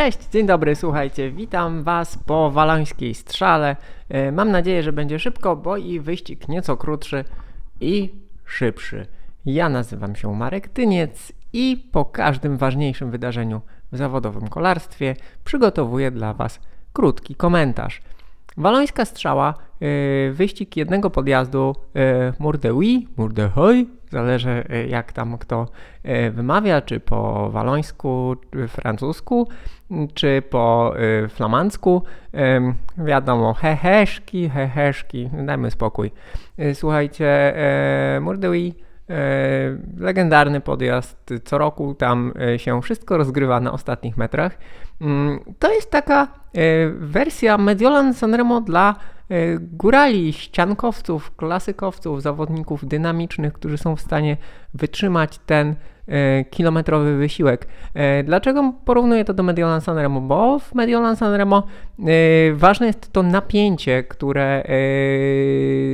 Cześć, dzień dobry, słuchajcie, witam Was po walońskiej strzale. E, mam nadzieję, że będzie szybko, bo i wyścig nieco krótszy i szybszy. Ja nazywam się Marek Tyniec i po każdym ważniejszym wydarzeniu w zawodowym kolarstwie przygotowuję dla Was krótki komentarz. Walońska strzała, e, wyścig jednego podjazdu e, Murdewi, Murdehoj, zależy jak tam kto wymawia, czy po walońsku, czy francusku, czy po flamandzku. Wiadomo, heheszki, heheszki, dajmy spokój. Słuchajcie, Murdewi legendarny podjazd. Co roku tam się wszystko rozgrywa na ostatnich metrach. To jest taka wersja Mediolan Sanremo dla górali, ściankowców, klasykowców, zawodników dynamicznych, którzy są w stanie wytrzymać ten kilometrowy wysiłek. Dlaczego porównuję to do Mediolan Sanremo? Bo w Mediolan Sanremo ważne jest to napięcie, które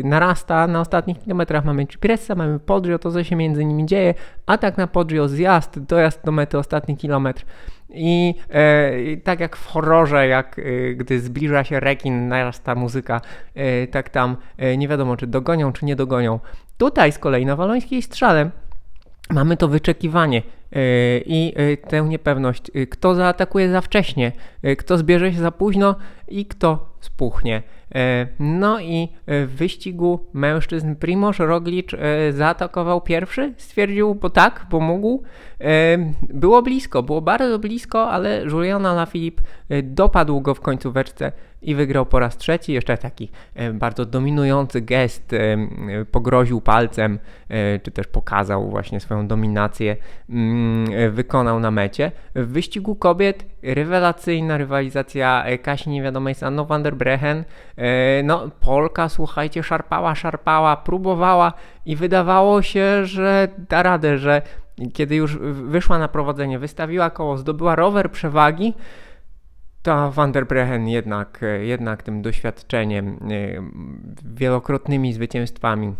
narasta na ostatnich kilometrach. Mamy Cipressa, mamy Poggio, to co się między nimi dzieje, atak na Poggio, zjazd, dojazd do mety, ostatni kilometr. I, e, tak jak w horrorze, jak e, gdy zbliża się rekin, narasta muzyka, e, tak tam e, nie wiadomo, czy dogonią, czy nie dogonią. Tutaj z kolei na walońskiej strzale mamy to wyczekiwanie i e, tę niepewność, kto zaatakuje za wcześnie, kto zbierze się za późno i kto spuchnie. No i w wyścigu mężczyzn Primoz Roglic zaatakował pierwszy, stwierdził, bo tak, bo mógł. Było blisko, było bardzo blisko, ale Julian Alaphilippe dopadł go w końcóweczce i wygrał po raz trzeci. Jeszcze taki bardzo dominujący gest, pogroził palcem, czy też pokazał właśnie swoją dominację, wykonał na mecie. W wyścigu kobiet rewelacyjna rywalizacja Kasi Niewiadomej Sanno van der Brechen. No, Polka, słuchajcie, szarpała, szarpała, próbowała i wydawało się, że da radę, że kiedy już wyszła na prowadzenie, wystawiła koło, zdobyła rower przewagi, to Van der Brechen jednak, jednak tym doświadczeniem, wielokrotnymi zwycięstwami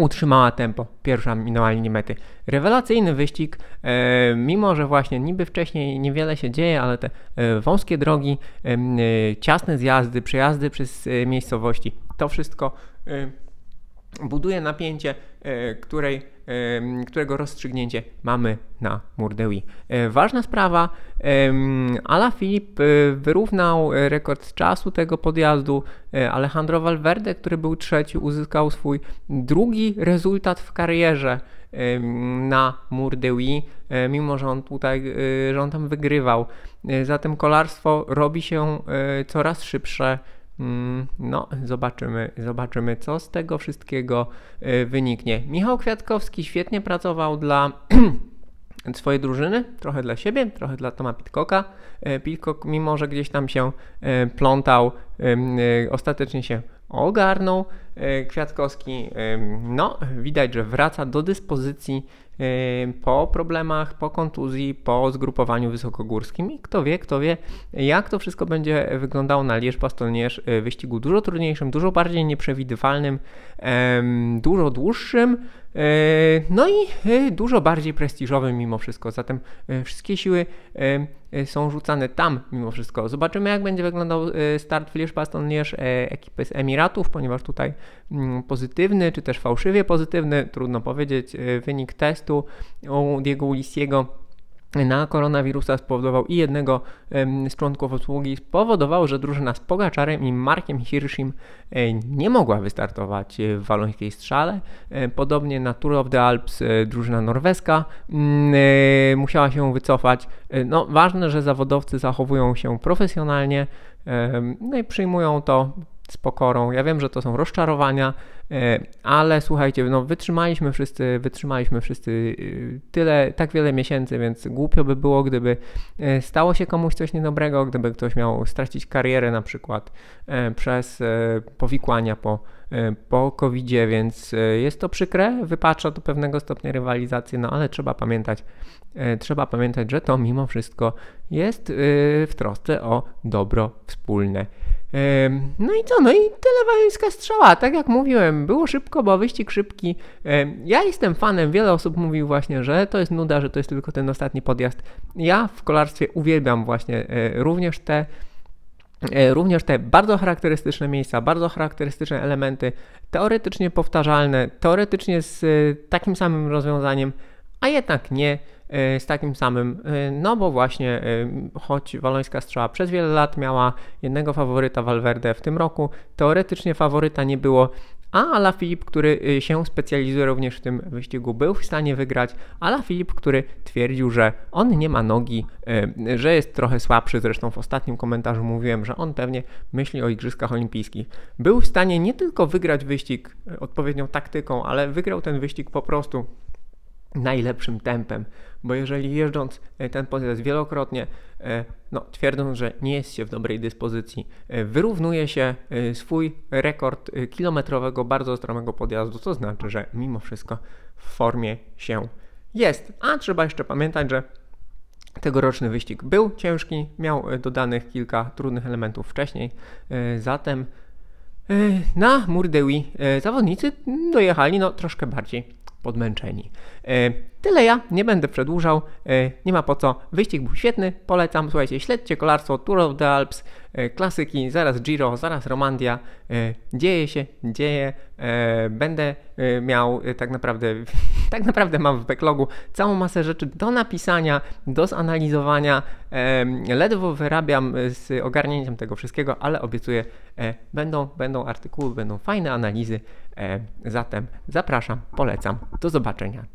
utrzymała tempo. Pierwsza minęła mety. Rewelacyjny wyścig, e, mimo że właśnie niby wcześniej niewiele się dzieje, ale te e, wąskie drogi, e, ciasne zjazdy, przejazdy przez miejscowości, to wszystko buduje napięcie, której którego rozstrzygnięcie mamy na Murdewi. E, ważna sprawa, Ala Filip e, wyrównał rekord czasu tego podjazdu. E, Alejandro Valverde, który był trzeci, uzyskał swój drugi rezultat w karierze na Murdewi, mimo że on tutaj, że on tam wygrywał. Zatem kolarstwo robi się coraz szybsze, no, zobaczymy, zobaczymy, co z tego wszystkiego y, wyniknie. Michał Kwiatkowski świetnie pracował dla swojej drużyny, trochę dla siebie, trochę dla Toma Pitcocka. Y, Pitcock, mimo że gdzieś tam się y, plątał, ostatecznie się ogarnął. Kwiatkowski, no, widać, że wraca do dyspozycji po problemach, po kontuzji, po zgrupowaniu wysokogórskim i kto wie, kto wie, jak to wszystko będzie wyglądało na Lierz Bastognierz, e, wyścigu dużo trudniejszym, dużo bardziej nieprzewidywalnym, dużo dłuższym, e, no i e, dużo bardziej prestiżowym mimo wszystko. Zatem wszystkie siły są rzucane tam mimo wszystko. Zobaczymy, jak będzie wyglądał start w Lierz Bastognierz ekipy z Emiratów, ponieważ tutaj mm, pozytywny, czy też fałszywie pozytywny, trudno powiedzieć, wynik testu u Diego Ulisiego na koronawirusa spowodował i jednego z członków obsługi, spowodowało, że drużyna z Pogaczarem i Markiem Hirschim e, nie mogła wystartować w walońskiej strzale. E, podobnie na Tour of the Alps e, drużyna norweska mm, musiała się wycofać. No, ważne, że zawodowcy zachowują się profesjonalnie no i przyjmują to z pokorą. Ja wiem, że to są rozczarowania, e, ale słuchajcie, no wytrzymaliśmy wszyscy, wytrzymaliśmy wszyscy e, tyle, tak wiele miesięcy, więc głupio by było, gdyby e, stało się komuś coś niedobrego, gdyby ktoś miał stracić karierę na przykład przez powikłania po, po covid więc jest to przykre, wypacza do pewnego stopnia rywalizację, no ale trzeba pamiętać, trzeba pamiętać, że to mimo wszystko jest w trosce o dobro wspólne. No i co? No i tyle walońska strzała. Tak jak mówiłem, było szybko, bo wyścig szybki. Ja jestem fanem, wiele osób mówi właśnie, że to jest nuda, że to jest tylko ten ostatni podjazd. Ja w kolarstwie uwielbiam właśnie e, również te E, Również te bardzo charakterystyczne miejsca, bardzo charakterystyczne elementy, teoretycznie powtarzalne, teoretycznie z e, takim samym rozwiązaniem, a jednak nie z takim samym, e, no bo właśnie e, choć Walońska Strzała przez wiele lat miała jednego faworyta Valverde w tym roku, teoretycznie faworyta nie było, a Alaphilippe, który się specjalizuje również w tym wyścigu, był w stanie wygrać. Alaphilippe, który twierdził, że on nie ma nogi, że jest trochę słabszy. Zresztą w ostatnim komentarzu mówiłem, że on pewnie myśli o Igrzyskach Olimpijskich. Był w stanie nie tylko wygrać wyścig odpowiednią taktyką, ale wygrał ten wyścig po prostu najlepszym tempem, bo jeżeli jeżdżąc e, ten podjazd wielokrotnie, e, no, twierdząc, że nie jest się w dobrej dyspozycji, e, wyrównuje się swój rekord kilometrowego, bardzo stromego podjazdu, co znaczy, że mimo wszystko w formie się jest. A trzeba jeszcze pamiętać, że tegoroczny wyścig był ciężki, miał dodanych kilka trudnych elementów wcześniej, zatem na Murdewi zawodnicy dojechali no, troszkę bardziej podmęczeni. Tyle ja, nie będę przedłużał, e, nie ma po co. Wyścig był świetny, polecam. Słuchajcie, śledźcie kolarstwo Tour of the Alps, e, klasyki, zaraz Giro, zaraz Romandia. E, Dzieje się, dzieje. Będę miał tak naprawdę, tak naprawdę mam w backlogu całą masę rzeczy do napisania, do zanalizowania. Ledwo wyrabiam z ogarnięciem tego wszystkiego, ale obiecuję, będą, będą artykuły, będą fajne analizy. Zatem zapraszam, polecam. Do zobaczenia. Cześć.